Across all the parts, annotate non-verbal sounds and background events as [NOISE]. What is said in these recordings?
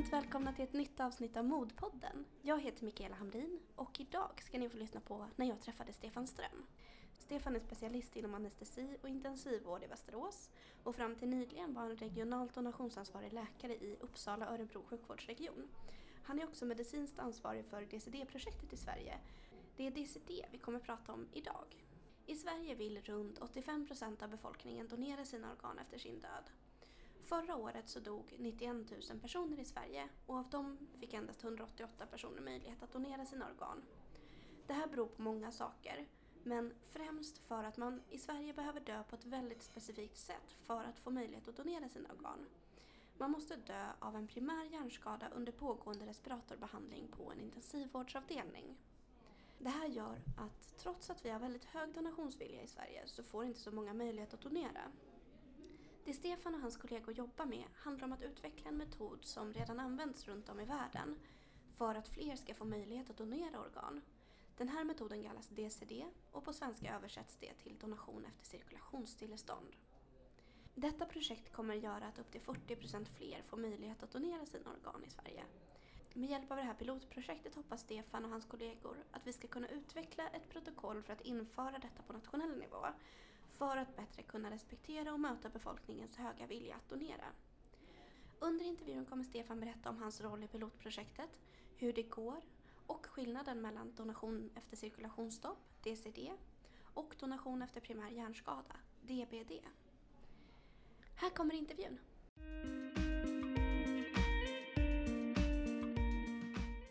Varmt välkomna till ett nytt avsnitt av Modpodden. Jag heter Mikaela Hamrin och idag ska ni få lyssna på när jag träffade Stefan Ström. Stefan är specialist inom anestesi och intensivvård i Västerås och fram till nyligen var han regionalt donationsansvarig läkare i Uppsala-Örebro sjukvårdsregion. Han är också medicinskt ansvarig för DCD-projektet i Sverige. Det är DCD vi kommer att prata om idag. I Sverige vill runt 85 procent av befolkningen donera sina organ efter sin död. Förra året så dog 91 000 personer i Sverige och av dem fick endast 188 personer möjlighet att donera sina organ. Det här beror på många saker, men främst för att man i Sverige behöver dö på ett väldigt specifikt sätt för att få möjlighet att donera sina organ. Man måste dö av en primär hjärnskada under pågående respiratorbehandling på en intensivvårdsavdelning. Det här gör att trots att vi har väldigt hög donationsvilja i Sverige så får inte så många möjlighet att donera. Det Stefan och hans kollegor jobbar med handlar om att utveckla en metod som redan används runt om i världen för att fler ska få möjlighet att donera organ. Den här metoden kallas DCD och på svenska översätts det till donation efter cirkulationsstillestånd. Detta projekt kommer att göra att upp till 40% fler får möjlighet att donera sina organ i Sverige. Med hjälp av det här pilotprojektet hoppas Stefan och hans kollegor att vi ska kunna utveckla ett protokoll för att införa detta på nationell nivå för att bättre kunna respektera och möta befolkningens höga vilja att donera. Under intervjun kommer Stefan berätta om hans roll i pilotprojektet, hur det går och skillnaden mellan donation efter cirkulationsstopp, DCD, och donation efter primär hjärnskada, DBD. Här kommer intervjun.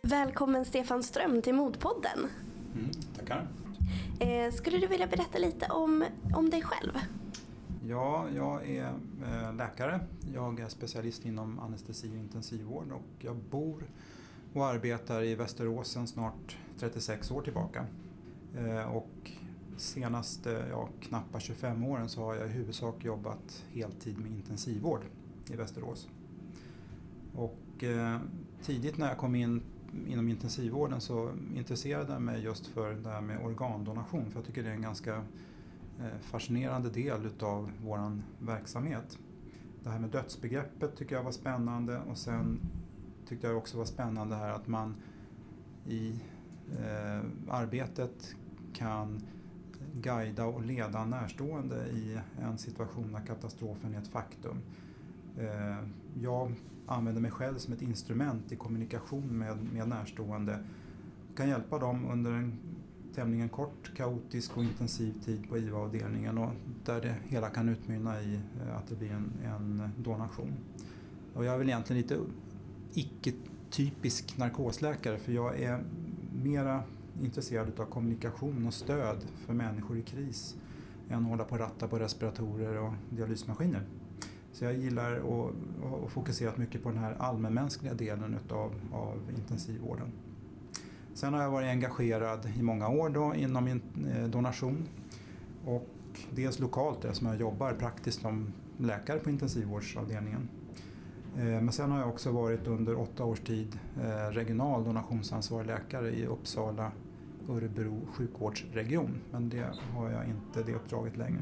Välkommen Stefan Ström till Modpodden. Mm, tackar. Eh, skulle du vilja berätta lite om, om dig själv? Ja, jag är eh, läkare. Jag är specialist inom anestesi och intensivvård och jag bor och arbetar i Västerås sedan snart 36 år tillbaka. Eh, och senaste eh, ja, knappa 25 åren så har jag i huvudsak jobbat heltid med intensivvård i Västerås. Och tidigt när jag kom in inom intensivvården så intresserade jag mig just för det här med organdonation för jag tycker det är en ganska eh, fascinerande del utav vår verksamhet. Det här med dödsbegreppet tycker jag var spännande och sen tyckte jag också var spännande här att man i eh, arbetet kan guida och leda närstående i en situation när katastrofen är ett faktum. Eh, jag använder mig själv som ett instrument i kommunikation med, med närstående. Jag kan hjälpa dem under en tämligen kort, kaotisk och intensiv tid på IVA-avdelningen och där det hela kan utmynna i eh, att det blir en, en donation. Och jag är väl egentligen lite icke-typisk narkosläkare för jag är mera intresserad av kommunikation och stöd för människor i kris än att hålla på och ratta på respiratorer och dialysmaskiner. Så jag gillar att, har fokusera mycket på den här allmänmänskliga delen utav, av intensivvården. Sen har jag varit engagerad i många år då inom eh, donation. Och dels lokalt eftersom jag jobbar praktiskt som läkare på intensivvårdsavdelningen. Eh, men sen har jag också varit under åtta års tid eh, regional donationsansvarig läkare i Uppsala Örebro sjukvårdsregion. Men det har jag inte det uppdraget längre.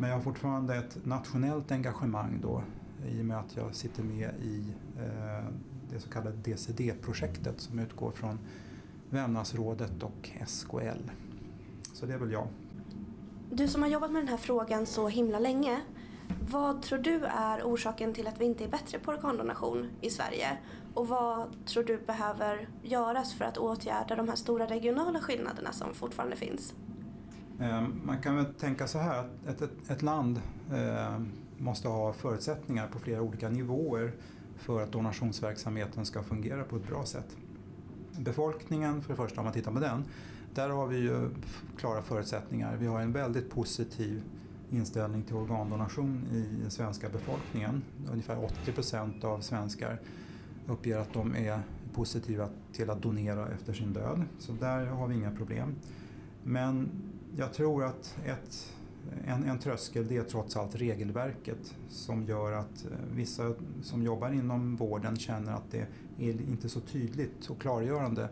Men jag har fortfarande ett nationellt engagemang då i och med att jag sitter med i eh, det så kallade DCD-projektet som utgår från Vävnadsrådet och SKL. Så det är väl jag. Du som har jobbat med den här frågan så himla länge. Vad tror du är orsaken till att vi inte är bättre på organdonation i Sverige? Och vad tror du behöver göras för att åtgärda de här stora regionala skillnaderna som fortfarande finns? Ehm, man kan väl tänka så här att ett, ett, ett land eh, måste ha förutsättningar på flera olika nivåer för att donationsverksamheten ska fungera på ett bra sätt. Befolkningen, för det första om man tittar på den, där har vi ju klara förutsättningar. Vi har en väldigt positiv inställning till organdonation i den svenska befolkningen. Ungefär 80 procent av svenskar uppger att de är positiva till att donera efter sin död. Så där har vi inga problem. Men jag tror att ett, en, en tröskel det är trots allt regelverket som gör att eh, vissa som jobbar inom vården känner att det är inte så tydligt och klargörande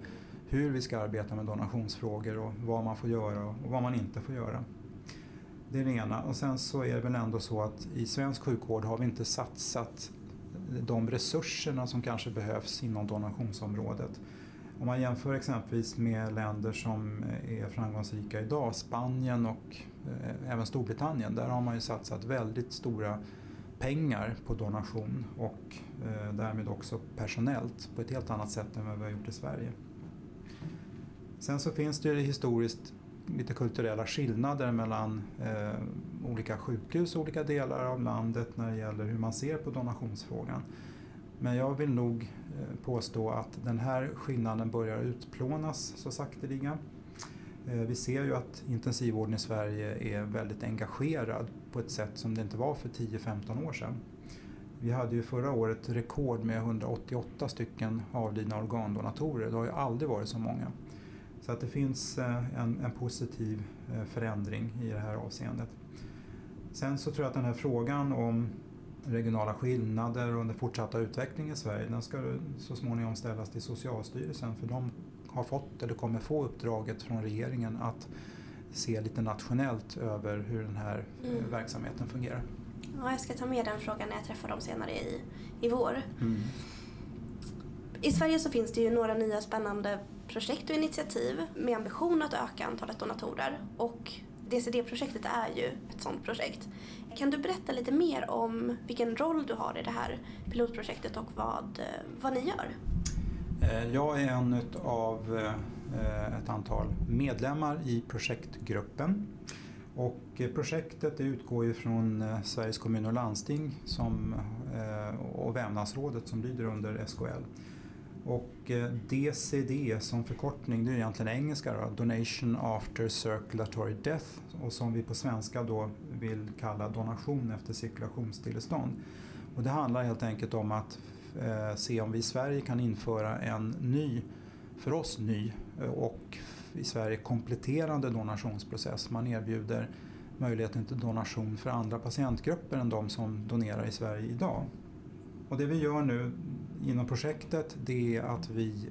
hur vi ska arbeta med donationsfrågor och vad man får göra och vad man inte får göra. Det är det ena. Och sen så är det väl ändå så att i svensk sjukvård har vi inte satsat de resurserna som kanske behövs inom donationsområdet. Om man jämför exempelvis med länder som eh, är framgångsrika idag, Spanien och eh, även Storbritannien, där har man ju satsat väldigt stora pengar på donation och eh, därmed också personellt på ett helt annat sätt än vad vi har gjort i Sverige. Sen så finns det ju historiskt lite kulturella skillnader mellan eh, olika sjukhus och olika delar av landet när det gäller hur man ser på donationsfrågan. Men jag vill nog eh, påstå att den här skillnaden börjar utplånas så sakteliga. Eh, vi ser ju att intensivvården i Sverige är väldigt engagerad på ett sätt som det inte var för 10-15 år sedan. Vi hade ju förra året rekord med 188 stycken avlidna organdonatorer. Det har ju aldrig varit så många. Så att det finns eh, en, en, positiv förändring i det här avseendet. Sen så tror jag att den här frågan om regionala skillnader och den fortsatta utvecklingen i Sverige, den ska så småningom ställas till Socialstyrelsen för de har fått eller kommer få uppdraget från regeringen att se lite nationellt över hur den här eh, mm. verksamheten fungerar. Ja, jag ska ta med den frågan när jag träffar dem senare i, i vår. Mm. I Sverige så finns det ju några nya spännande projekt och initiativ med ambition att öka antalet donatorer och DCD-projektet är ju ett sådant projekt. Kan du berätta lite mer om vilken roll du har i det här pilotprojektet och vad, eh, vad ni gör? Eh, jag är en av eh, ett antal medlemmar i projektgruppen. Och projektet utgår ju från Sveriges kommuner och landsting som, och Vävnadsrådet som lyder under SKL. Och eh, DCD som förkortning, det är egentligen engelska då, Donation After Circulatory Death och som vi på svenska då vill kalla donation efter cirkulationsstillestånd. Och det handlar helt enkelt om att eh, se om vi i Sverige kan införa en ny, för oss ny eh, och i Sverige kompletterande donationsprocess. Man erbjuder möjligheten till donation för andra patientgrupper än de som donerar i Sverige idag. Och det vi gör nu inom projektet det är att vi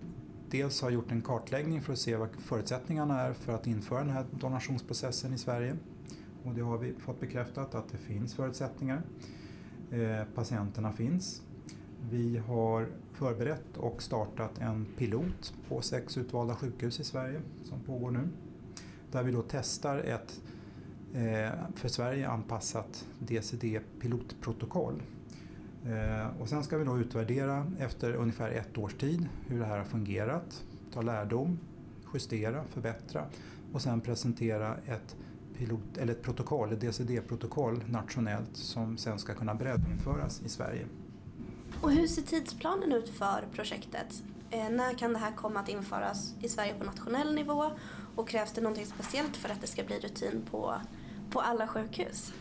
dels har gjort en kartläggning för att se vad förutsättningarna är för att införa den här donationsprocessen i Sverige. Och det har vi fått bekräftat att det finns förutsättningar. Eh, patienterna finns. Vi har förberett och startat en pilot på sex utvalda sjukhus i Sverige som pågår nu. Där vi då testar ett eh, för Sverige anpassat DCD-pilotprotokoll. Eh, och sen ska vi då utvärdera efter ungefär ett års tid hur det här har fungerat, ta lärdom, justera, förbättra och sen presentera ett, pilot, eller ett protokoll, ett DCD-protokoll nationellt som sen ska kunna breddinföras i Sverige. Och hur ser tidsplanen ut för projektet? Eh, när kan det här komma att införas i Sverige på nationell nivå? Och krävs det någonting speciellt för att det ska bli rutin på, på alla sjukhus?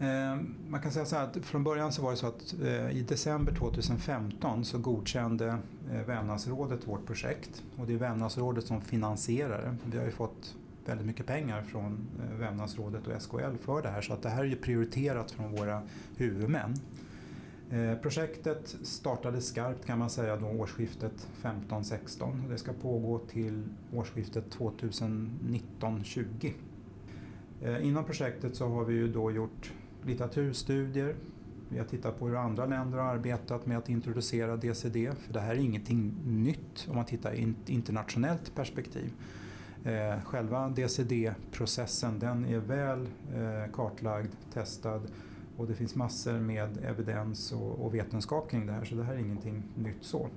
Eh, man kan säga så här att från början så var det så att eh, i december 2015 så godkände eh, Vävnadsrådet vårt projekt och det är Vävnadsrådet som finansierar det. Vi har ju fått väldigt mycket pengar från Vävnadsrådet och SKL för det här så att det här är ju prioriterat från våra huvudmän. Projektet startade skarpt kan man säga då årsskiftet 15-16 det ska pågå till årsskiftet 2019-20. Inom projektet så har vi ju då gjort litteraturstudier. Vi har tittat på hur andra länder har arbetat med att introducera DCD, för det här är ingenting nytt om man tittar i ett internationellt perspektiv. Eh, själva DCD-processen den är väl eh, kartlagd, testad och det finns massor med evidens och, och vetenskap kring det här så det här är ingenting nytt så.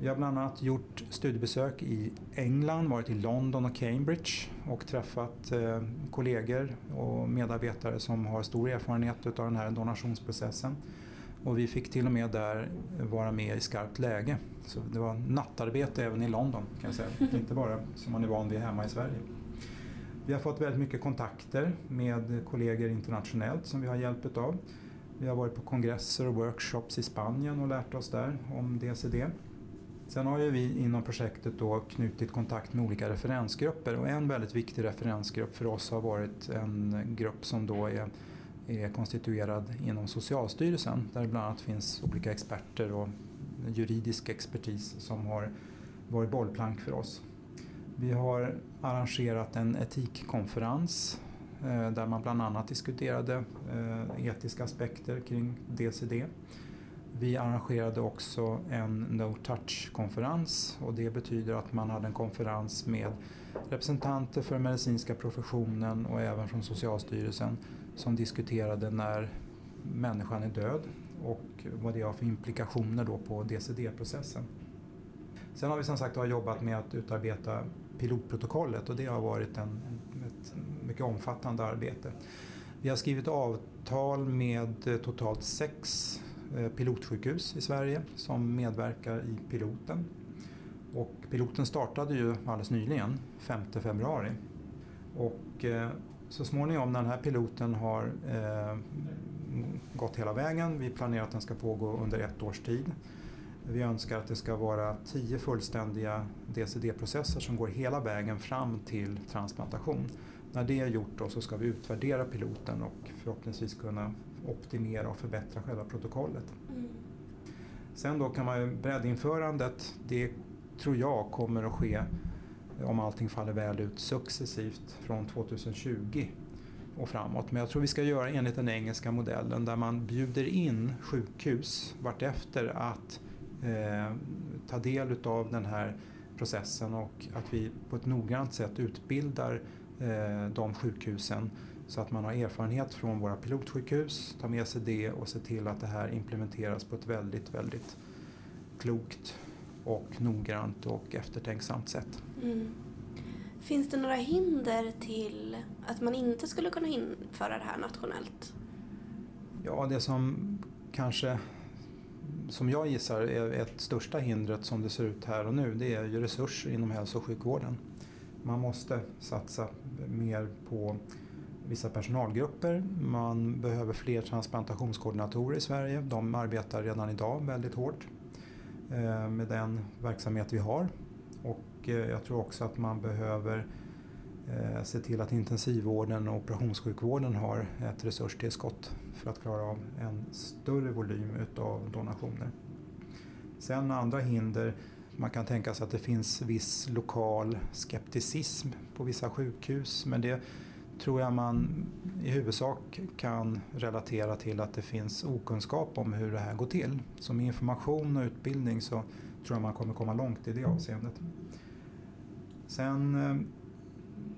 Vi har bland annat gjort studiebesök i England, varit i London och Cambridge och träffat eh, kollegor och medarbetare som har stor erfarenhet av den här donationsprocessen. Och vi fick till och med där vara med i skarpt läge. Så det var nattarbete även i London kan jag säga, [LAUGHS] inte bara som man är van vid hemma i Sverige. Vi har fått väldigt mycket kontakter med kollegor internationellt som vi har hjälp av. Vi har varit på kongresser och workshops i Spanien och lärt oss där om DCD. Sen har ju vi inom projektet då knutit kontakt med olika referensgrupper och en väldigt viktig referensgrupp för oss har varit en grupp som då är, är konstituerad inom Socialstyrelsen där det bland annat finns olika experter och juridisk expertis som har varit bollplank för oss. Vi har arrangerat en etikkonferens eh, där man bland annat diskuterade eh, etiska aspekter kring DCD. Vi arrangerade också en No Touch-konferens och det betyder att man hade en konferens med representanter för medicinska professionen och även från Socialstyrelsen som diskuterade när människan är död och vad det har för implikationer då på DCD-processen. Sen har vi som sagt jobbat med att utarbeta pilotprotokollet och det har varit en, ett mycket omfattande arbete. Vi har skrivit avtal med totalt sex Eh, pilotsjukhus i Sverige som medverkar i piloten. Och piloten startade ju alldeles nyligen, 5 februari. Och eh, så småningom när den här piloten har eh, gått hela vägen, vi planerar att den ska pågå under ett års tid. Vi önskar att det ska vara tio fullständiga DCD-processer som går hela vägen fram till transplantation. När det är gjort då så ska vi utvärdera piloten och förhoppningsvis kunna optimera och förbättra själva protokollet. Mm. Sen då kan man ju breddinförandet, det tror jag kommer att ske om allting faller väl ut successivt från 2020 och framåt. Men jag tror vi ska göra enligt den engelska modellen där man bjuder in sjukhus vartefter att eh, ta del av den här processen och att vi på ett noggrant sätt utbildar eh, de sjukhusen så att man har erfarenhet från våra pilotsjukhus, tar med sig det och ser till att det här implementeras på ett väldigt, väldigt klokt och noggrant och eftertänksamt sätt. Mm. Finns det några hinder till att man inte skulle kunna införa det här nationellt? Ja, det som kanske som jag gissar är ett största hindret som det ser ut här och nu det är ju resurser inom hälso och sjukvården. Man måste satsa mer på vissa personalgrupper. Man behöver fler transplantationskoordinatorer i Sverige. De arbetar redan idag väldigt hårt eh, med den verksamhet vi har. Och eh, jag tror också att man behöver eh, se till att intensivvården och operationssjukvården har ett resurstillskott för att klara av en större volym utav donationer. Sen andra hinder, man kan tänka sig att det finns viss lokal skepticism på vissa sjukhus men det tror jag man i huvudsak kan relatera till att det finns okunskap om hur det här går till. Så med information och utbildning så tror jag man kommer komma långt i det avseendet. Sen eh,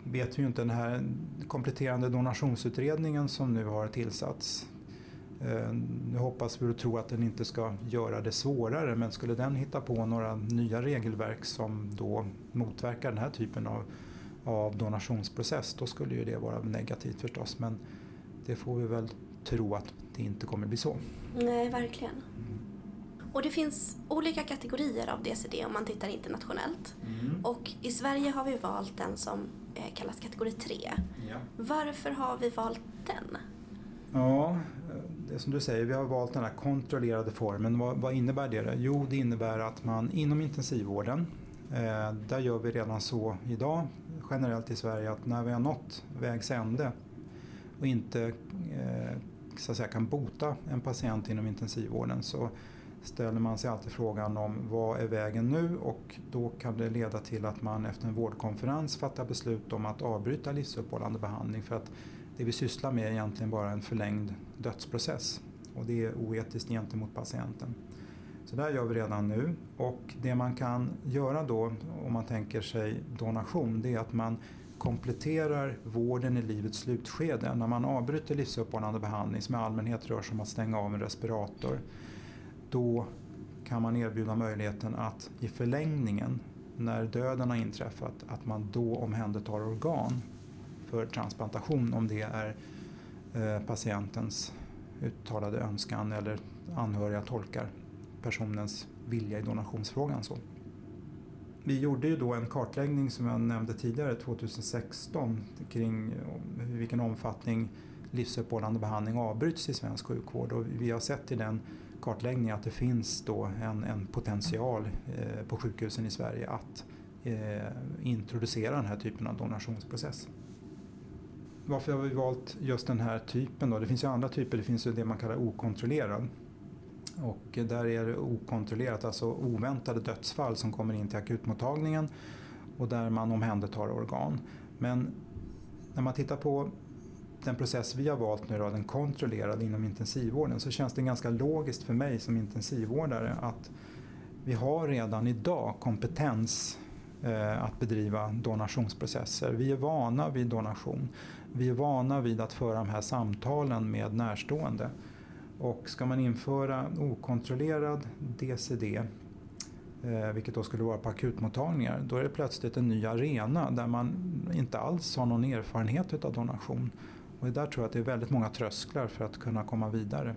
vet vi ju inte den här kompletterande donationsutredningen som nu har tillsatts. Eh, nu hoppas vi och tror att den inte ska göra det svårare men skulle den hitta på några nya regelverk som då motverkar den här typen av, av donationsprocess då skulle ju det vara negativt förstås men det får vi väl tro att det inte kommer bli så. Nej, verkligen. Och det finns olika kategorier av DCD om man tittar internationellt. Mm. Och i Sverige har vi valt den som eh, kallas kategori 3. Ja. Varför har vi valt den? Ja, det är som du säger, vi har valt den här kontrollerade formen. Vad, vad innebär det? Jo, det innebär att man inom intensivvården, eh, där gör vi redan så idag generellt i Sverige att när vi har nått vägs ände och inte eh, så att säga, kan bota en patient inom intensivvården så ställer man sig alltid frågan om vad är vägen nu och då kan det leda till att man efter en vårdkonferens fattar beslut om att avbryta livsuppehållande behandling för att det vi sysslar med är egentligen bara en förlängd dödsprocess och det är oetiskt gentemot patienten. Så där gör vi redan nu och det man kan göra då om man tänker sig donation det är att man kompletterar vården i livets slutskede. När man avbryter livsuppehållande behandling som i allmänhet rör sig om att stänga av en respirator då kan man erbjuda möjligheten att i förlängningen, när döden har inträffat, att man då omhändertar organ för transplantation om det är eh, patientens uttalade önskan eller anhöriga tolkar personens vilja i donationsfrågan. Så. Vi gjorde ju då en kartläggning som jag nämnde tidigare 2016 kring i vilken omfattning livsuppehållande behandling avbryts i svensk sjukvård och vi har sett i den kartläggningen att det finns då en, en potential eh, på sjukhusen i Sverige att eh, introducera den här typen av donationsprocess. Varför har vi valt just den här typen då? Det finns ju andra typer, det finns ju det man kallar okontrollerad. Och där är det okontrollerat, alltså oväntade dödsfall som kommer in till akutmottagningen och där man omhändertar organ. Men när man tittar på den process vi har valt nu då, den kontrollerade inom intensivvården, så känns det ganska logiskt för mig som intensivvårdare att vi har redan idag kompetens eh, att bedriva donationsprocesser. Vi är vana vid donation. Vi är vana vid att föra de här samtalen med närstående. Och ska man införa okontrollerad DCD, eh, vilket då skulle vara på akutmottagningar, då är det plötsligt en ny arena där man inte alls har någon erfarenhet av donation. Och där tror jag att det är väldigt många trösklar för att kunna komma vidare.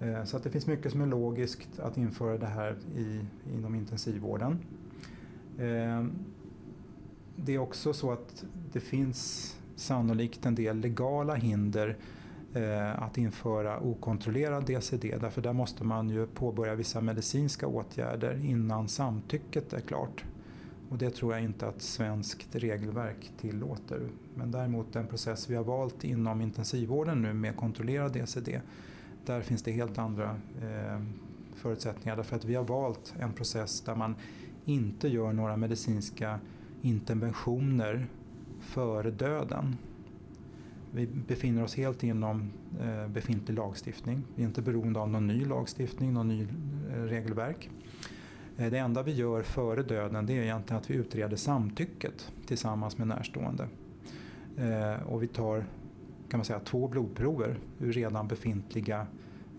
Eh, så att det finns mycket som är logiskt att införa det här i, inom intensivvården. Eh, det är också så att det finns sannolikt en del legala hinder Eh, att införa okontrollerad DCD därför där måste man ju påbörja vissa medicinska åtgärder innan samtycket är klart. Och det tror jag inte att svenskt regelverk tillåter. Men däremot den process vi har valt inom intensivvården nu med kontrollerad DCD, där finns det helt andra eh, förutsättningar därför att vi har valt en process där man inte gör några medicinska interventioner före döden. Vi befinner oss helt inom eh, befintlig lagstiftning. Vi är inte beroende av någon ny lagstiftning, någon ny eh, regelverk. Eh, det enda vi gör före döden det är egentligen att vi utreder samtycket tillsammans med närstående. Eh, och vi tar kan man säga, två blodprover ur redan befintliga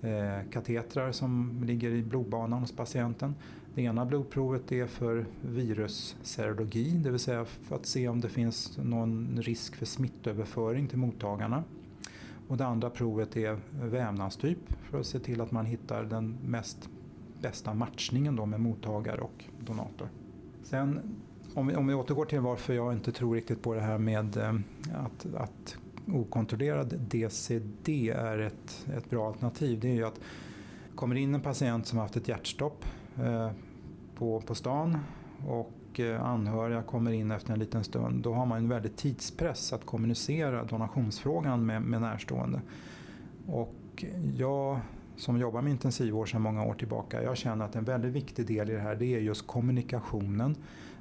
eh, katetrar som ligger i blodbanan hos patienten. Det ena blodprovet är för virusserologi, det vill säga för att se om det finns någon risk för smittöverföring till mottagarna. Och det andra provet är vävnadstyp för att se till att man hittar den mest bästa matchningen då med mottagare och donator. Sen om vi, om vi återgår till varför jag inte tror riktigt på det här med eh, att, att okontrollerad DCD är ett, ett bra alternativ. Det är ju att kommer in en patient som har haft ett hjärtstopp eh, på, på stan och eh, anhöriga kommer in efter en liten stund. Då har man en väldigt tidspress att kommunicera donationsfrågan med, med närstående. Och jag som jobbar med intensivvård sedan många år tillbaka, jag känner att en väldigt viktig del i det här det är just kommunikationen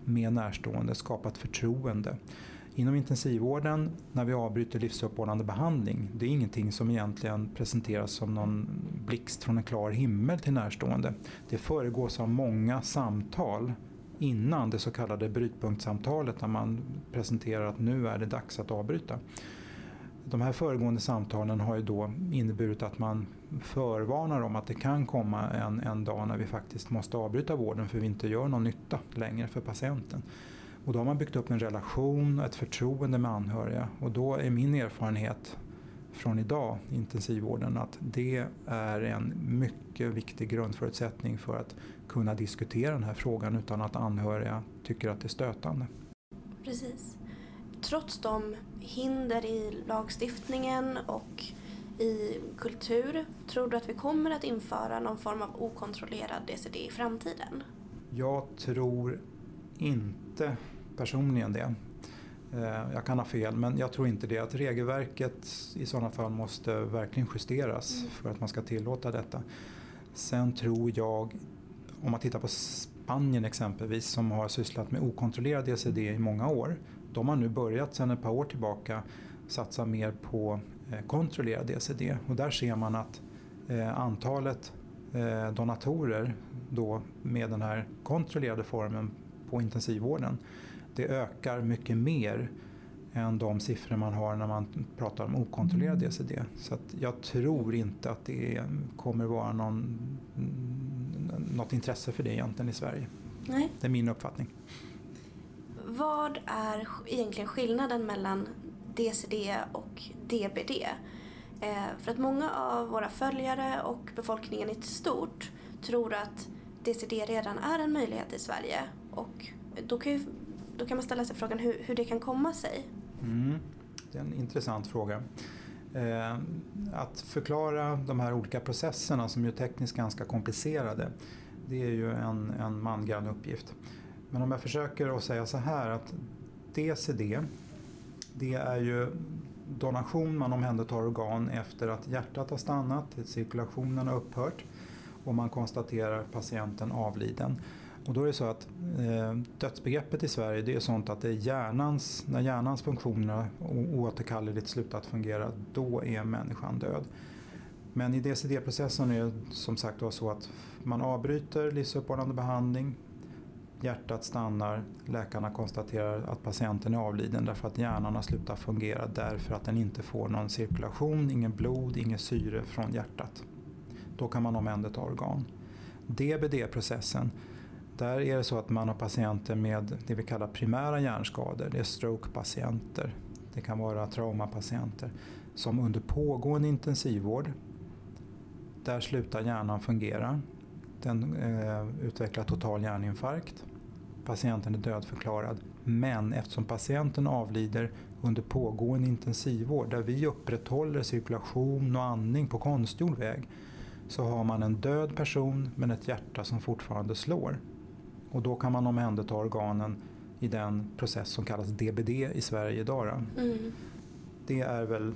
med närstående, skapa ett förtroende. Inom intensivvården, när vi avbryter livsuppehållande behandling, det är ingenting som egentligen presenteras som någon blixt från en klar himmel till närstående. Det föregås av många samtal innan det så kallade brytpunktssamtalet där man presenterar att nu är det dags att avbryta. De här föregående samtalen har ju då inneburit att man förvarnar om att det kan komma en, en dag när vi faktiskt måste avbryta vården för vi inte gör någon nytta längre för patienten. Och då har man byggt upp en relation, ett förtroende med anhöriga och då är min erfarenhet från idag, intensivvården, att det är en mycket viktig grundförutsättning för att kunna diskutera den här frågan utan att anhöriga tycker att det är stötande. Precis. Trots de hinder i lagstiftningen och i kultur, tror du att vi kommer att införa någon form av okontrollerad DCD i framtiden? Jag tror inte personligen det. Eh, jag kan ha fel, men jag tror inte det. Att regelverket i sådana fall måste verkligen justeras mm. för att man ska tillåta detta. Sen tror jag, om man tittar på Spanien exempelvis som har sysslat med okontrollerad DCD i många år. De har nu börjat sedan ett par år tillbaka satsa mer på eh, kontrollerad DCD och där ser man att eh, antalet donatorer då med den här kontrollerade formen på intensivvården det ökar mycket mer än de siffror man har när man pratar om okontrollerad mm. DCD. Så jag tror inte att det kommer vara någon, något intresse för det egentligen i Sverige. Nej. Det är min uppfattning. Vad är egentligen skillnaden mellan DCD och DBD? Eh, för att många av våra följare och befolkningen i stort tror att DCD redan är en möjlighet i Sverige och då kan, ju, då kan man ställa sig frågan hur, hur det kan komma sig. Mm. Det är en intressant fråga. Eh, att förklara de här olika processerna som är tekniskt ganska komplicerade det är ju en, en mangrann uppgift. Men om jag försöker att säga så här att DCD det är ju donation, man omhändertar organ efter att hjärtat har stannat, cirkulationen har upphört och man konstaterar patienten avliden. Och då är det så att eh, dödsbegreppet i Sverige det är sånt att det är hjärnans, när hjärnans funktioner oåterkalleligt slutat fungera, då är människan död. Men i DCD-processen är det som sagt var så att man avbryter livsuppehållande behandling, hjärtat stannar, läkarna konstaterar att patienten är avliden därför att hjärnan har slutat fungera därför att den inte får någon cirkulation, ingen blod, ingen syre från hjärtat. Då kan man omhänderta organ. DBD-processen, där är det så att man har patienter med det vi kallar primära hjärnskador. Det är strokepatienter, det kan vara traumapatienter som under pågående intensivvård, där slutar hjärnan fungera. Den eh, utvecklar total hjärninfarkt. Patienten är dödförklarad. Men eftersom patienten avlider under pågående intensivvård där vi upprätthåller cirkulation och andning på konstgjord väg så har man en död person men ett hjärta som fortfarande slår. Och då kan man omhänderta organen i den process som kallas DBD i Sverige idag. Mm. Det är väl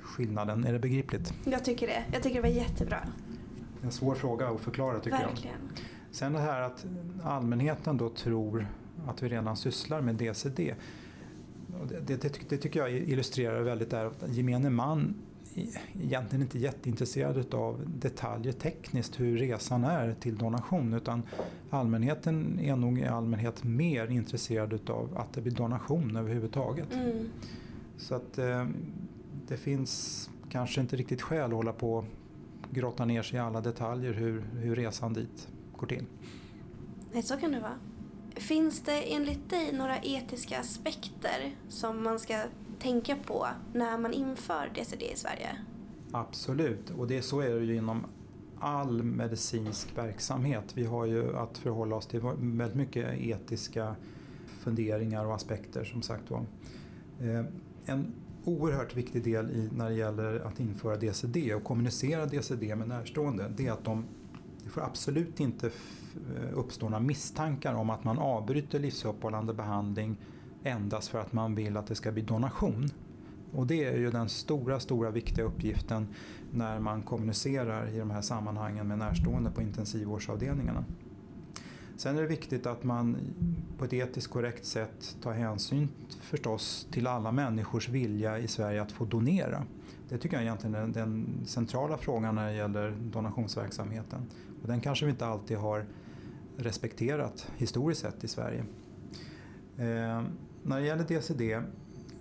skillnaden. Är det begripligt? Jag tycker det. Jag tycker det var jättebra. En svår fråga att förklara tycker Verkligen. jag. Sen det här att allmänheten då tror att vi redan sysslar med DCD. Det, det, det tycker jag illustrerar väldigt där att gemene man egentligen inte jätteintresserad av detaljer tekniskt hur resan är till donation utan allmänheten är nog i allmänhet mer intresserad av att det blir donation överhuvudtaget. Mm. Så att eh, det finns kanske inte riktigt skäl att hålla på och grotta ner sig i alla detaljer hur, hur resan dit går till. Nej, så kan det vara. Finns det enligt dig några etiska aspekter som man ska tänka på när man inför DCD i Sverige? Absolut, och det, så är det ju inom all medicinsk verksamhet. Vi har ju att förhålla oss till väldigt mycket etiska funderingar och aspekter som sagt var. Eh, en oerhört viktig del i, när det gäller att införa DCD och kommunicera DCD med närstående det är att de, det får absolut inte eh, uppstå några misstankar om att man avbryter livsuppehållande behandling endast för att man vill att det ska bli donation. Och det är ju den stora, stora viktiga uppgiften när man kommunicerar i de här sammanhangen med närstående på intensivvårdsavdelningarna. Sen är det viktigt att man på ett etiskt korrekt sätt tar hänsyn förstås till alla människors vilja i Sverige att få donera. Det tycker jag egentligen är den centrala frågan när det gäller donationsverksamheten. Och den kanske vi inte alltid har respekterat historiskt sett i Sverige. Ehm, när det gäller DCD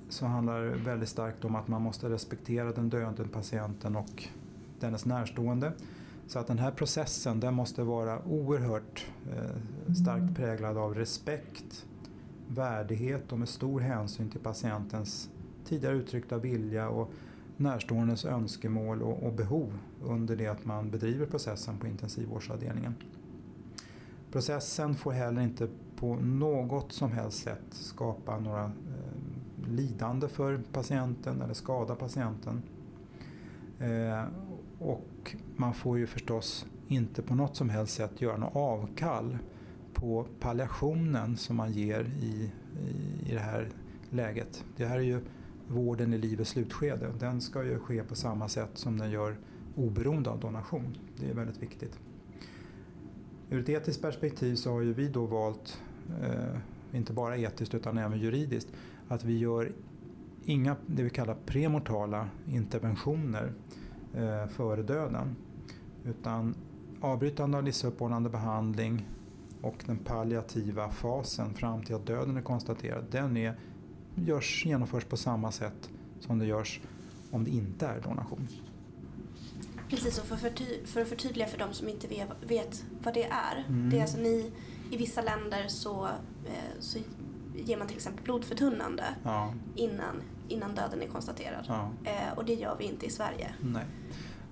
så handlar det väldigt starkt om att man måste respektera den döende patienten och dennes närstående. Så att den här processen den måste vara oerhört eh, starkt präglad av respekt, värdighet och med stor hänsyn till patientens tidigare uttryckta vilja och närståendes önskemål och, och behov under det att man bedriver processen på intensivvårdsavdelningen. Processen får heller inte på något som helst sätt skapa några eh, lidande för patienten eller skada patienten. Eh, och man får ju förstås inte på något som helst sätt göra något avkall på palliationen som man ger i, i, i det här läget. Det här är ju vården i livets slutskede. Den ska ju ske på samma sätt som den gör oberoende av donation. Det är väldigt viktigt. Ur ett etiskt perspektiv så har ju vi då valt, inte bara etiskt utan även juridiskt, att vi gör inga det vi kallar premortala interventioner eh, före döden. Utan avbrytande av livsuppehållande behandling och den palliativa fasen fram till att döden är konstaterad, den är, görs, genomförs på samma sätt som det görs om det inte är donation. Precis, och för, förty- för att förtydliga för de som inte vet vad det är. Mm. Det är alltså ni, i vissa länder så, eh, så ger man till exempel blodförtunnande ja. innan, innan döden är konstaterad. Ja. Eh, och det gör vi inte i Sverige. Nej.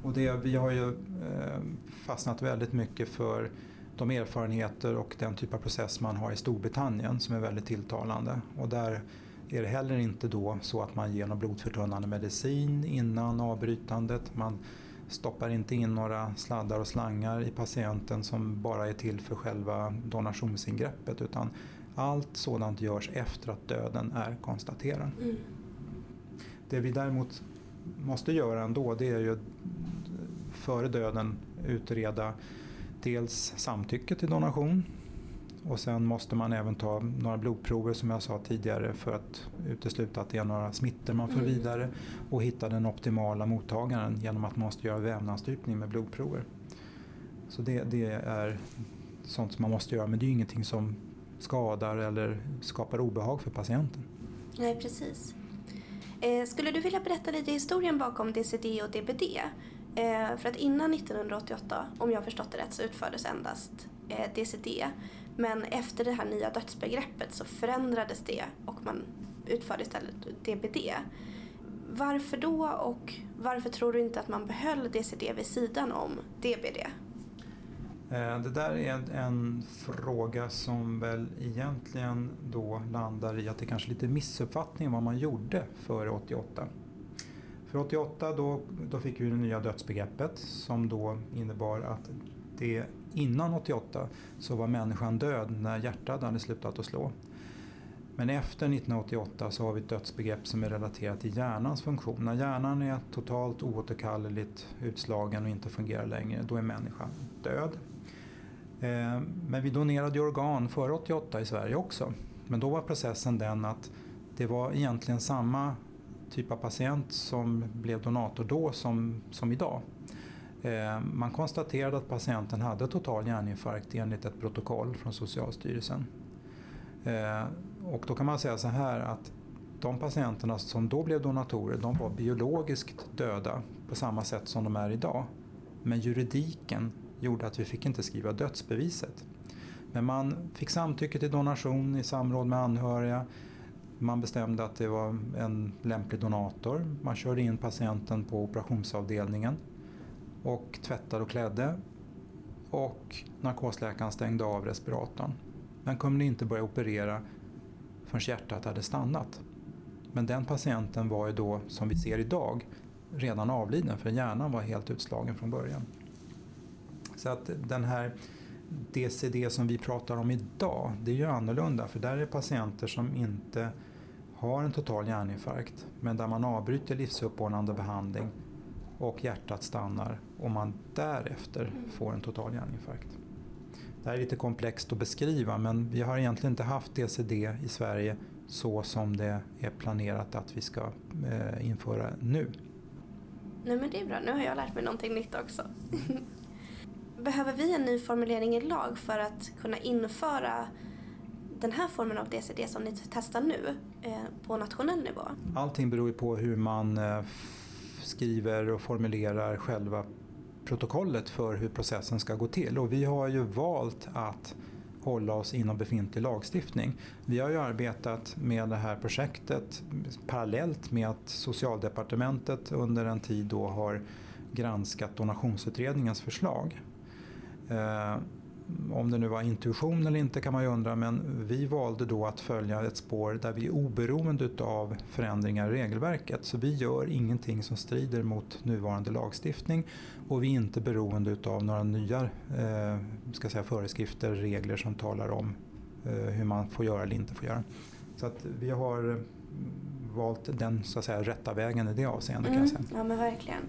Och det, vi har ju eh, fastnat väldigt mycket för de erfarenheter och den typ av process man har i Storbritannien som är väldigt tilltalande. Och där är det heller inte då så att man ger någon blodförtunnande medicin innan avbrytandet. Man stoppar inte in några sladdar och slangar i patienten som bara är till för själva donationsingreppet utan allt sådant görs efter att döden är konstaterad. Mm. Det vi däremot måste göra ändå det är ju före döden utreda dels samtycke till donation och sen måste man även ta några blodprover som jag sa tidigare för att utesluta att det är några smittor man för Mm. vidare och hitta den optimala mottagaren genom att man måste göra vävnadsstrypning med blodprover. Så det, det är sånt som man måste göra men det är ju ingenting som skadar eller skapar obehag för patienten. Nej, precis. Eh, skulle du vilja berätta lite historien bakom DCD och DBD? Eh, för att innan 1988, om jag förstått det rätt, så utfördes endast eh, DCD. Men efter det här nya dödsbegreppet så förändrades det och man utförde istället DBD. Varför då och varför tror du inte att man behöll DCD vid sidan om DBD? Eh, det där är en, en fråga som väl egentligen då landar i att det kanske är lite missuppfattning vad man gjorde före 88. För 88 då, då fick vi det nya dödsbegreppet som då innebar att det innan 88 så var människan död när hjärtat hade slutat att slå. Men efter 1988 så har vi ett dödsbegrepp som är relaterat till hjärnans funktion. När hjärnan är totalt oåterkalleligt utslagen och inte fungerar längre, då är människan död. Eh, men vi donerade organ före 88 i Sverige också. Men då var processen den att det var egentligen samma typ av patient som blev donator då som, som idag. Eh, man konstaterade att patienten hade total hjärninfarkt enligt ett protokoll från Socialstyrelsen. Eh, och då kan man säga så här att de patienterna som då blev donatorer de var biologiskt döda på samma sätt som de är idag. Men juridiken gjorde att vi fick inte skriva dödsbeviset. Men man fick samtycke till donation i samråd med anhöriga. Man bestämde att det var en lämplig donator. Man körde in patienten på operationsavdelningen och tvättade och klädde. Och narkosläkaren stängde av respiratorn. Den kunde inte börja operera förrän hjärtat hade stannat. Men den patienten var ju då, som vi ser idag, redan avliden för hjärnan var helt utslagen från början. Så att den här DCD som vi pratar om idag, det är ju annorlunda för där är patienter som inte har en total hjärninfarkt men där man avbryter livsuppehållande behandling och hjärtat stannar och man därefter får en total hjärninfarkt. Det här är lite komplext att beskriva men vi har egentligen inte haft DCD i Sverige så som det är planerat att vi ska eh, införa nu. Nej men det är bra, nu har jag lärt mig någonting nytt också. [LAUGHS] Behöver vi en ny formulering i lag för att kunna införa den här formen av DCD som ni testar nu eh, på nationell nivå? Allting beror ju på hur man eh, skriver och formulerar själva protokollet för hur processen ska gå till. Och vi har ju valt att hålla oss inom befintlig lagstiftning. Vi har ju arbetat med det här projektet parallellt med att Socialdepartementet under en tid då har granskat donationsutredningens förslag. Eh, Eh, om det nu var intuition eller inte kan man ju undra men vi valde då att följa ett spår där vi är oberoende av förändringar i regelverket. Så vi gör ingenting som strider mot nuvarande lagstiftning och vi är inte beroende av några nya eh, ska säga, föreskrifter, regler som talar om eh, hur man får göra eller inte får göra. Så att vi har mm, valt den så att säga, rätta vägen i det avseendet kan jag säga. Ja men verkligen.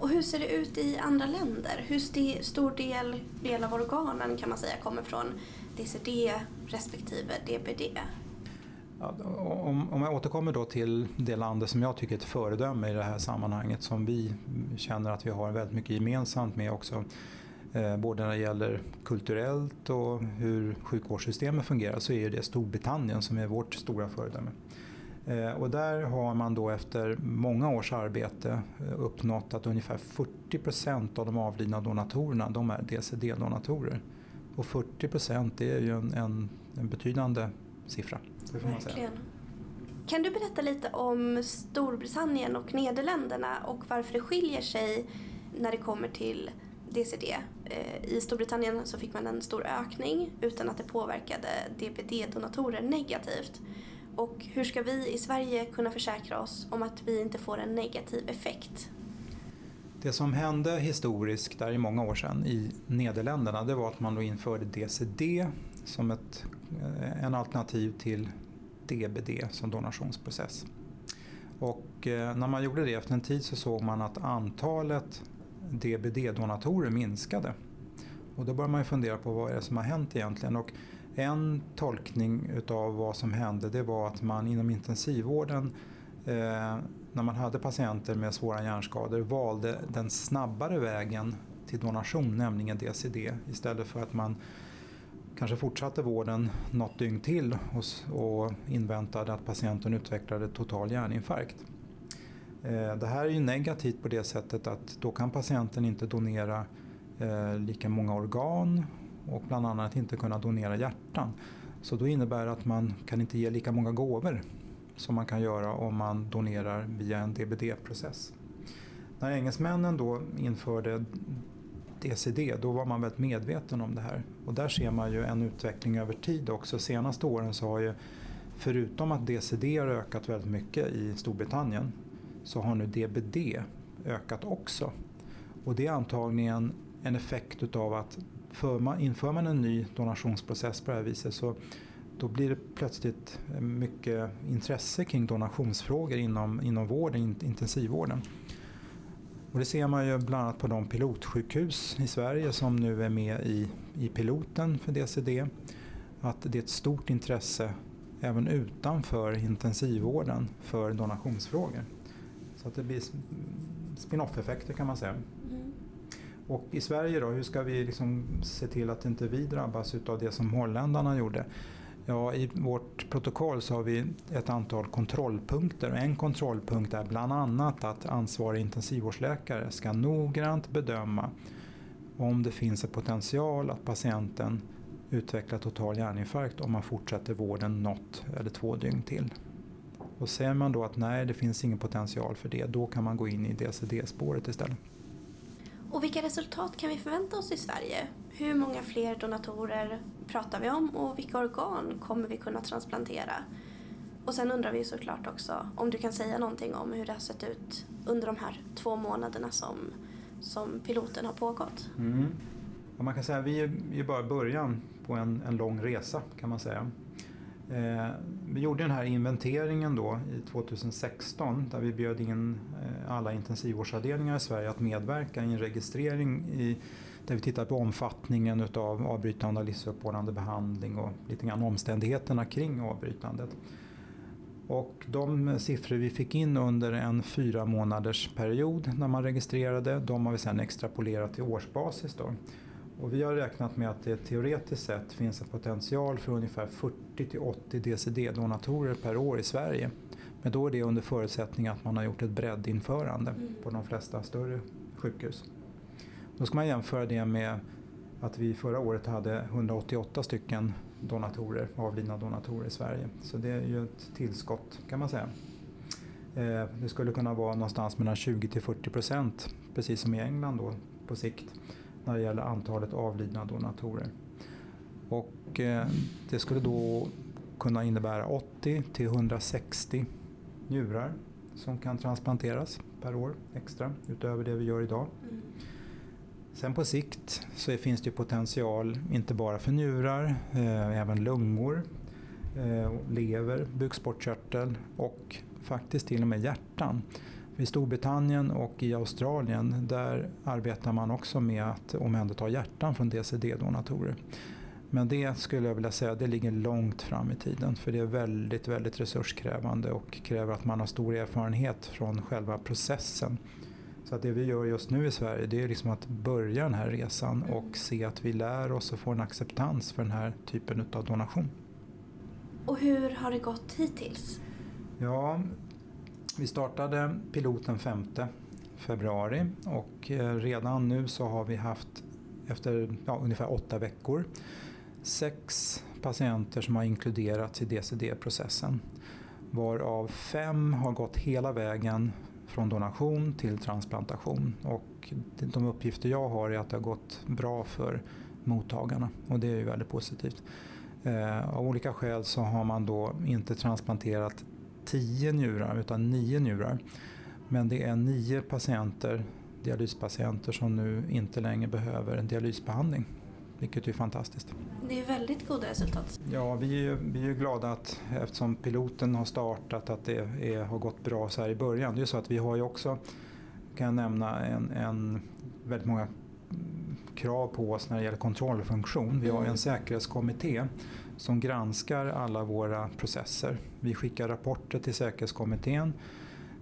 Och hur ser det ut i andra länder? Hur stor del, del av organen kan man säga kommer från DCD respektive DBD? Ja, om, om jag återkommer då till det landet som jag tycker är ett föredöme i det här sammanhanget som vi känner att vi har väldigt mycket gemensamt med också. Eh, både när det gäller kulturellt och hur sjukvårdssystemet fungerar så är det Storbritannien som är vårt stora föredöme. Eh, och där har man då efter många års arbete eh, uppnått att ungefär 40 procent av de avlidna donatorerna de är DCD-donatorer. Och 40 procent det är ju en, en, en betydande siffra. Det får man säga. Verkligen. Kan du berätta lite om Storbritannien och Nederländerna och varför det skiljer sig när det kommer till DCD? Eh, I Storbritannien så fick man en stor ökning utan att det påverkade DBD-donatorer negativt. Och hur ska vi i Sverige kunna försäkra oss om att vi inte får en negativ effekt? Det som hände historiskt där i många år sedan i Nederländerna det var att man då införde DCD som ett, eh, en alternativ till DBD som donationsprocess. Och eh, när man gjorde det efter en tid så såg man att antalet DBD-donatorer minskade. Och då började man ju fundera på vad är det som har hänt egentligen. Och en tolkning utav vad som hände det var att man inom intensivvården eh, när man hade patienter med svåra hjärnskador valde den snabbare vägen till donation, nämligen DCD, istället för att man kanske fortsatte vården något dygn till och, och inväntade att patienten utvecklade total hjärninfarkt. Eh, det här är ju negativt på det sättet att då kan patienten inte donera eh, lika många organ och bland annat inte kunna donera hjärtan. Så då innebär det att man kan inte ge lika många gåvor som man kan göra om man donerar via en DBD-process. När engelsmännen då införde DCD då var man väldigt medveten om det här. Och där ser man ju en utveckling över tid också. Senaste åren så har ju förutom att DCD har ökat väldigt mycket i Storbritannien så har nu DBD ökat också. Och det är antagligen en effekt utav att man, inför man en ny donationsprocess på det här viset så då blir det plötsligt eh, mycket intresse kring donationsfrågor inom, inom vården, intensivvården. Och det ser man ju bland annat på de pilotsjukhus i Sverige som nu är med i, i piloten för DCD. Att det är ett stort intresse även utanför intensivvården för donationsfrågor. Så att det blir spin-off-effekter kan man säga. Och i Sverige då, hur ska vi liksom se till att inte vi drabbas av det som holländarna gjorde? Ja, I vårt protokoll så har vi ett antal kontrollpunkter. En kontrollpunkt är bland annat att ansvarig intensivvårdsläkare ska noggrant bedöma om det finns en potential att patienten utvecklar total hjärninfarkt om man fortsätter vården något eller två dygn till. Och säger man då att nej, det finns ingen potential för det, då kan man gå in i DCD-spåret istället. Och vilka resultat kan vi förvänta oss i Sverige? Hur många fler donatorer pratar vi om och vilka organ kommer vi kunna transplantera? Och sen undrar vi såklart också om du kan säga någonting om hur det har sett ut under de här två månaderna som, som piloten har pågått. Mm. Ja, man kan säga att vi är bara början på en, en lång resa kan man säga. Eh, vi gjorde den här inventeringen då i 2016 där vi bjöd in eh, alla intensivvårdsavdelningar i Sverige att medverka i en registrering i, där vi tittar på omfattningen av avbrytande av livsuppehållande behandling och lite grann omständigheterna kring avbrytandet. Och de siffror vi fick in under en fyra månaders period när man registrerade, de har vi sedan extrapolerat till årsbasis. Då. Och vi har räknat med att det teoretiskt sett finns en potential för ungefär 40 80 DCD-donatorer per år i Sverige. Men då är det under förutsättning att man har gjort ett breddinförande mm. på de flesta större sjukhus. Då ska man jämföra det med att vi förra året hade 188 stycken donatorer, avlidna donatorer i Sverige. Så det är ju ett tillskott kan man säga. Eh, det skulle kunna vara någonstans mellan 20 till 40 procent, precis som i England då på sikt när det gäller antalet avlidna donatorer. Och eh, det skulle då kunna innebära 80 till 160 njurar som kan transplanteras per år extra utöver det vi gör idag. Mm. Sen på sikt så finns det potential inte bara för njurar, eh, även lungor, eh, lever, bukspottkörtel och faktiskt till och med hjärtan. I Storbritannien och i Australien där arbetar man också med att omhänderta hjärtan från DCD-donatorer. Men det skulle jag vilja säga, det ligger långt fram i tiden för det är väldigt, väldigt resurskrävande och kräver att man har stor erfarenhet från själva processen. Så att det vi gör just nu i Sverige det är liksom att börja den här resan och se att vi lär oss och får en acceptans för den här typen av donation. Och hur har det gått hittills? Ja, vi startade piloten 5 februari och eh, redan nu så har vi haft efter ja, ungefär åtta veckor sex patienter som har inkluderats i DCD-processen. Varav fem har gått hela vägen från donation till transplantation. Och de uppgifter jag har är att det har gått bra för mottagarna och det är ju väldigt positivt. Eh, av olika skäl så har man då inte transplanterat tio njurar utan nio njurar. Men det är nio patienter, dialyspatienter som nu inte längre behöver en dialysbehandling. Vilket är fantastiskt. Det är väldigt goda resultat. Ja, vi är, vi är glada att eftersom piloten har startat att det är, har gått bra så här i början. Det är så att vi har ju också, kan jag nämna, en, en väldigt många krav på oss när det gäller kontrollfunktion. Vi har en säkerhetskommitté som granskar alla våra processer. Vi skickar rapporter till säkerhetskommittén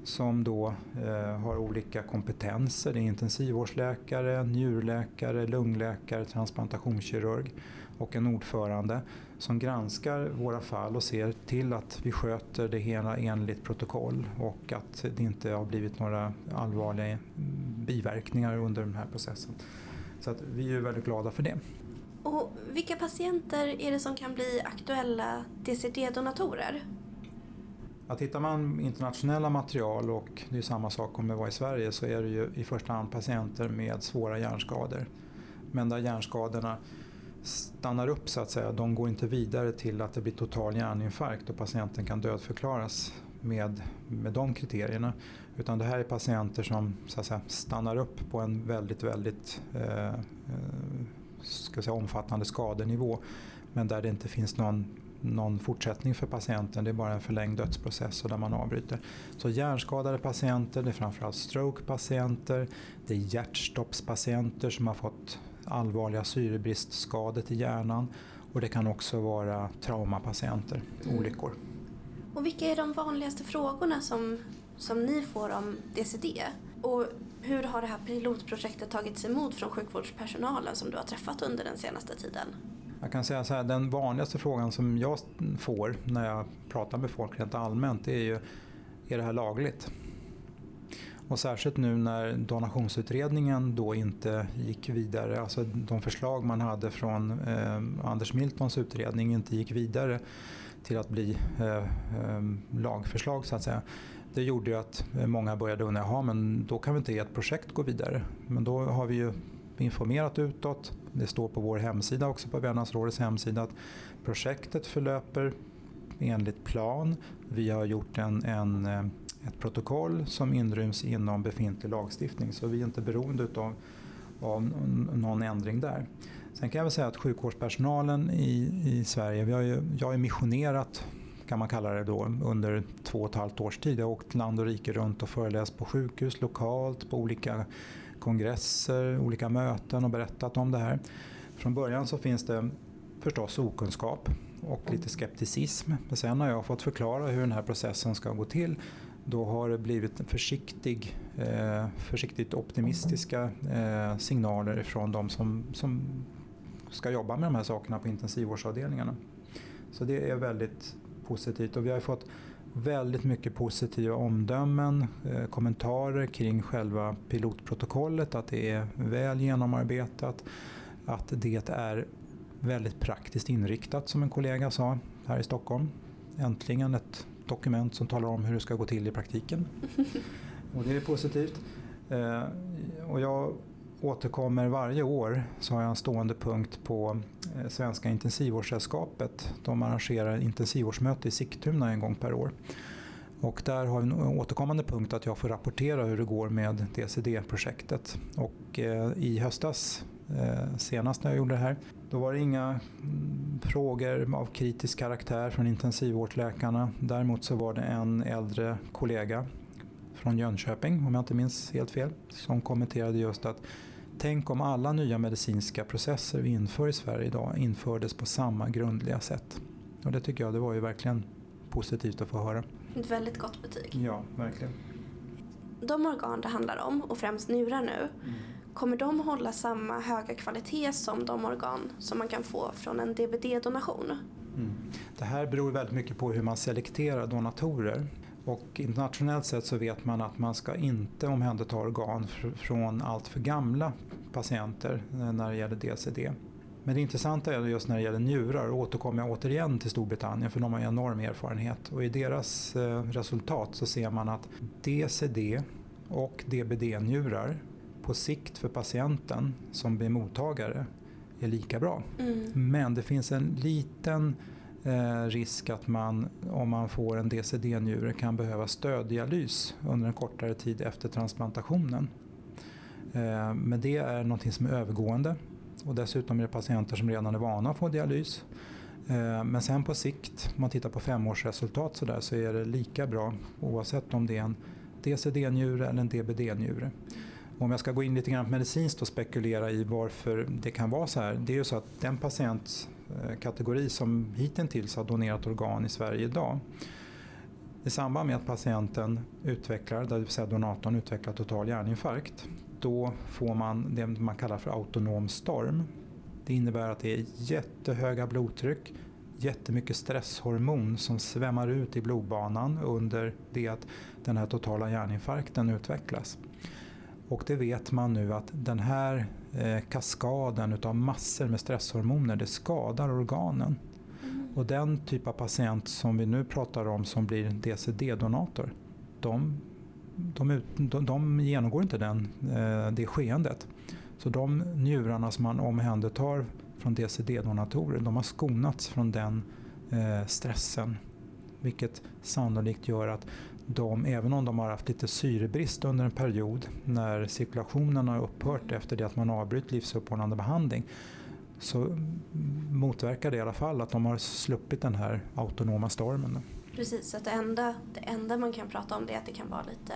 som då eh, har olika kompetenser. Det är intensivvårdsläkare, njurläkare, lungläkare, transplantationskirurg och en ordförande som granskar våra fall och ser till att vi sköter det hela enligt protokoll och att det inte har blivit några allvarliga biverkningar under den här processen. Så att vi är väldigt glada för det. Och vilka patienter är det som kan bli aktuella DCD-donatorer? Ja, tittar man internationella material och det är samma sak om det var i Sverige så är det ju i första hand patienter med svåra hjärnskador. Men där hjärnskadorna stannar upp så att säga, de går inte vidare till att det blir total hjärninfarkt och patienten kan dödförklaras med, med de kriterierna. Utan det här är patienter som så att säga, stannar upp på en väldigt, väldigt eh, eh ska säga, omfattande skadenivå men där det inte finns någon någon fortsättning för patienten, det är bara en förlängd dödsprocess och där man avbryter. Så hjärnskadade patienter, det är framförallt strokepatienter, det är hjärtstoppspatienter som har fått allvarliga syrebristskador till hjärnan och det kan också vara traumapatienter, mm. olyckor. Och vilka är de vanligaste frågorna som, som ni får om DCD? Och hur har det här pilotprojektet tagits emot från sjukvårdspersonalen som du har träffat under den senaste tiden? Jag kan säga så här, den vanligaste frågan som jag får när jag pratar med folk rent allmänt är ju, är det här lagligt? Och särskilt nu när donationsutredningen då inte gick vidare, alltså de förslag man hade från eh, Anders Miltons utredning inte gick vidare till att bli eh, eh, lagförslag så att säga. Det gjorde ju att många började undra, jaha men då kan vi inte ge ett projekt gå vidare. Men då har vi ju informerat utåt. Det står på vår hemsida också, på Värmlandsrådets hemsida, att projektet förlöper enligt plan. Vi har gjort en, en, eh, ett protokoll som inryms inom befintlig lagstiftning så vi är inte beroende av, av någon ändring där. Sen kan jag väl säga att sjukvårdspersonalen i, i Sverige, vi har ju, jag har missionerat kan man kalla det då, under två och ett halvt års tid. Jag har åkt land och rike runt och föreläst på sjukhus lokalt, på olika kongresser, olika möten och berättat om det här. Från början så finns det förstås okunskap och lite skepticism. Men sen har jag fått förklara hur den här processen ska gå till då har det blivit försiktig, eh, försiktigt optimistiska eh, signaler från de som, som ska jobba med de här sakerna på intensivvårdsavdelningarna. Så det är väldigt positivt och vi har fått väldigt mycket positiva omdömen, eh, kommentarer kring själva pilotprotokollet, att det är väl genomarbetat, att det är väldigt praktiskt inriktat som en kollega sa här i Stockholm. Äntligen ett dokument som talar om hur det ska gå till i praktiken. [LAUGHS] Och det är positivt. Eh, och jag återkommer varje år så har jag en stående punkt på eh, Svenska intensivvårdssällskapet. De arrangerar intensivvårdsmöte i Sigtuna en gång per år. Och där har vi en återkommande punkt att jag får rapportera hur det går med DCD-projektet. Och eh, i höstas, senast när jag gjorde det här, då var det inga mm, frågor av kritisk karaktär från intensivvårdsläkarna. Däremot så var det en äldre kollega från Jönköping, om jag inte minns helt fel, som kommenterade just att Tänk om alla nya medicinska processer vi inför i Sverige idag infördes på samma grundliga sätt. Och det tycker jag det var ju verkligen positivt att få höra. Ett väldigt gott betyg. Ja, verkligen. De organ det handlar om, och främst njurar nu, mm kommer de hålla samma höga kvalitet som de organ som man kan få från en DBD-donation? Mm. Det här beror väldigt mycket på hur man selekterar donatorer. Och internationellt sett så vet man att man ska inte omhänderta organ från allt för gamla patienter eh, när det gäller DCD. Men det intressanta är just när det gäller njurar, och återkommer jag återigen till Storbritannien för de har enorm erfarenhet och i deras eh, resultat så ser man att DCD och DBD-njurar på sikt för patienten som blir mottagare är lika bra. Mm. Men det finns en liten eh, risk att man om man får en DCD-njure kan behöva stöddialys under en kortare tid efter transplantationen. Eh, men det är något som är övergående och dessutom är det patienter som redan är vana att få dialys. Eh, men sen på sikt, om man tittar på femårsresultat så, där, så är det lika bra oavsett om det är en DCD-njure eller en DBD-njure. Om jag ska gå in lite grann medicinskt och spekulera i varför det kan vara så här. Det är ju så att den patientkategori eh, som hittills har donerat organ i Sverige idag i samband med att patienten utvecklar, det vill säga donatorn utvecklar total hjärninfarkt, då får man det man kallar för autonom storm. Det innebär att det är jättehöga blodtryck, jättemycket stresshormon som svämmar ut i blodbanan under det att den här totala hjärninfarkten utvecklas. Och det vet man nu att den här eh, kaskaden utav massor med stresshormoner det skadar organen. Mm. Och den typ av patient som vi nu pratar om som blir DCD-donator, de, de, de, de, genomgår inte den, eh, det skeendet. Så de njurarna som man omhändertar från DCD-donatorer, de har skonats från den eh, stressen. Vilket sannolikt gör att de, även om de har haft lite syrebrist under en period när cirkulationen har upphört efter det att man avbryter livsuppehållande behandling så motverkar det i alla fall att de har sluppit den här autonoma stormen. Precis, så att det enda, det enda man kan prata om det är att det kan vara lite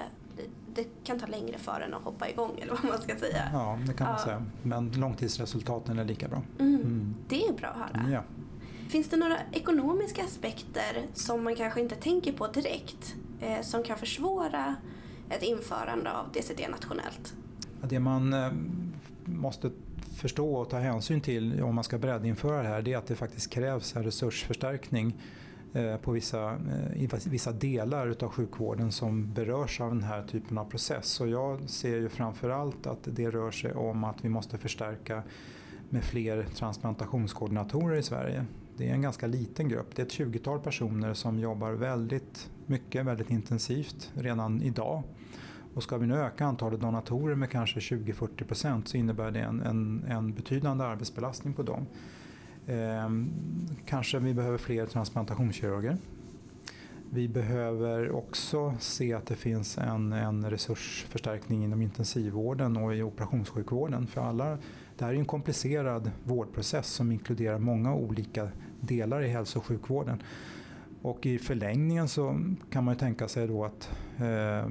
det kan ta längre för en att hoppa igång eller vad man ska säga. Ja, det kan man ja. säga. Men långtidsresultaten är lika bra. Mm. Mm. Det är bra att höra. Ja. Finns det några ekonomiska aspekter som man kanske inte tänker på direkt eh, som kan försvåra ett införande av DCD nationellt? Det man eh, måste förstå och ta hänsyn till om man ska breddinföra det här det är att det faktiskt krävs en resursförstärkning eh, på vissa, eh, i vissa delar av sjukvården som berörs av den här typen av process. Och jag ser ju framförallt att det rör sig om att vi måste förstärka med fler transplantationskoordinatorer i Sverige. Det är en ganska liten grupp. Det är ett 20-tal personer som jobbar väldigt mycket, väldigt intensivt redan idag. Och ska vi nu öka antalet donatorer med kanske 20-40 procent så innebär det en, en, en, betydande arbetsbelastning på dem. Eh, kanske vi behöver fler transplantationskirurger. Vi behöver också se att det finns en, en resursförstärkning inom intensivvården och i operationssjukvården. För alla, det här är en komplicerad vårdprocess som inkluderar många olika delar i hälso och sjukvården. Och i förlängningen så kan man ju tänka sig då att eh,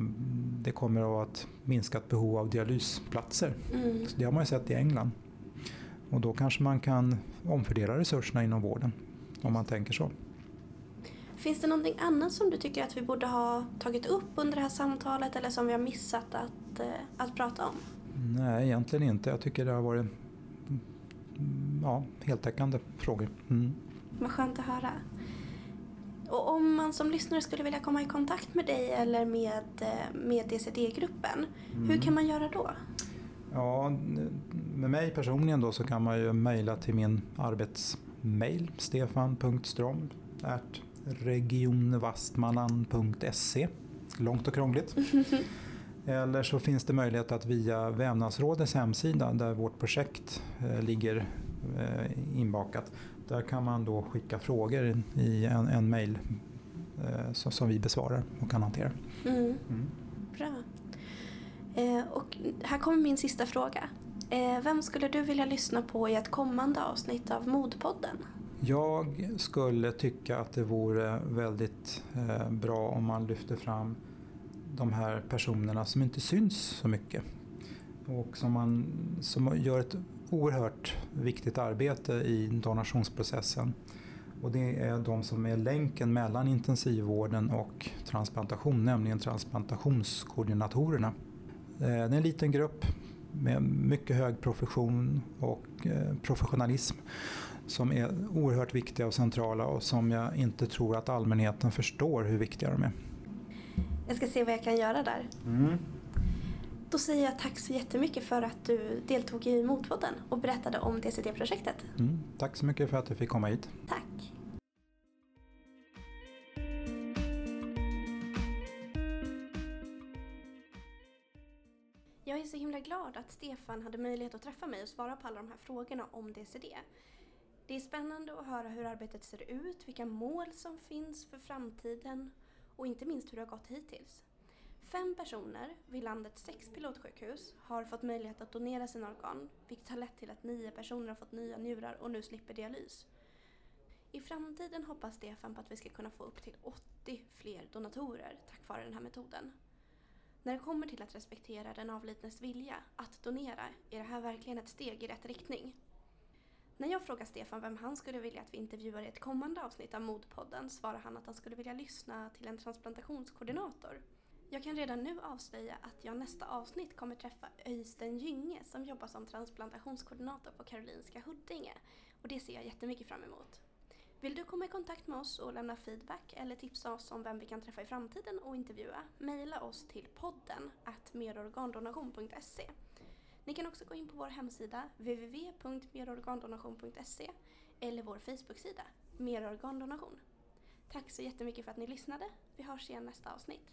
det kommer att vara ett minskat behov av dialysplatser. Mm. Det har man ju sett i England. Och då kanske man kan omfördela resurserna inom vården om man tänker så. Finns det någonting annat som du tycker att vi borde ha tagit upp under det här samtalet eller som vi har missat att, eh, att prata om? Nej, egentligen inte. Jag tycker det har varit ja, heltäckande frågor. Mm. Vad skönt att höra. Och om man som lyssnare skulle vilja komma i kontakt med dig eller med, eh, med DCD-gruppen, mm. hur kan man göra då? Ja, med mig personligen då så kan man ju mejla till min arbetsmail stefan.strom regionvastmanland.se Långt och krångligt. [LAUGHS] Eller så finns det möjlighet att via Vävnadsrådets hemsida där vårt projekt eh, ligger eh, inbakat där kan man då skicka frågor i en, en mejl eh, som, som, vi besvarar och kan hantera. Mm. Mm. Bra. Eh, och här kommer min sista fråga. Eh, vem skulle du vilja lyssna på i ett kommande avsnitt av Modpodden? Jag skulle tycka att det vore väldigt eh, bra om man lyfter fram de här personerna som inte syns så mycket och som, man, som gör ett oerhört viktigt arbete i donationsprocessen. Och det är de som är länken mellan intensivvården och transplantation, nämligen transplantationskoordinatorerna. Eh, det är en liten grupp med mycket hög profession och eh, professionalism som är oerhört viktiga och centrala och som jag inte tror att allmänheten förstår hur viktiga de är. Jag ska se vad jag kan göra där. Mm. Då säger jag tack så jättemycket för att du deltog i Motpodden och berättade om DCD-projektet. Mm, tack så mycket för att du fick komma hit. Tack. Jag är så himla glad att Stefan hade möjlighet att träffa mig och svara på alla de här frågorna om DCD. Det är spännande att höra hur arbetet ser ut, vilka mål som finns för framtiden och inte minst hur det har gått hittills. Fem personer vid landets sex pilotsjukhus har fått möjlighet att donera sina organ, vilket har lett till att nio personer har fått nya njurar och nu slipper dialys. I framtiden hoppas Stefan på att vi ska kunna få upp till 80 fler donatorer tack vare den här metoden. När det kommer till att respektera den avlidnes vilja att donera är det här verkligen ett steg i rätt riktning. När jag frågar Stefan vem han skulle vilja att vi intervjuar i ett kommande avsnitt av Modpodden svarar han att han skulle vilja lyssna till en transplantationskoordinator. Jag kan redan nu avslöja att jag nästa avsnitt kommer träffa Öystein Gynge som jobbar som transplantationskoordinator på Karolinska Huddinge och det ser jag jättemycket fram emot. Vill du komma i kontakt med oss och lämna feedback eller tipsa oss om vem vi kan träffa i framtiden och intervjua? Mejla oss till podden at merorgandonation.se. Ni kan också gå in på vår hemsida www.merorgandonation.se eller vår Facebook-sida Tack så jättemycket för att ni lyssnade. Vi hörs igen nästa avsnitt.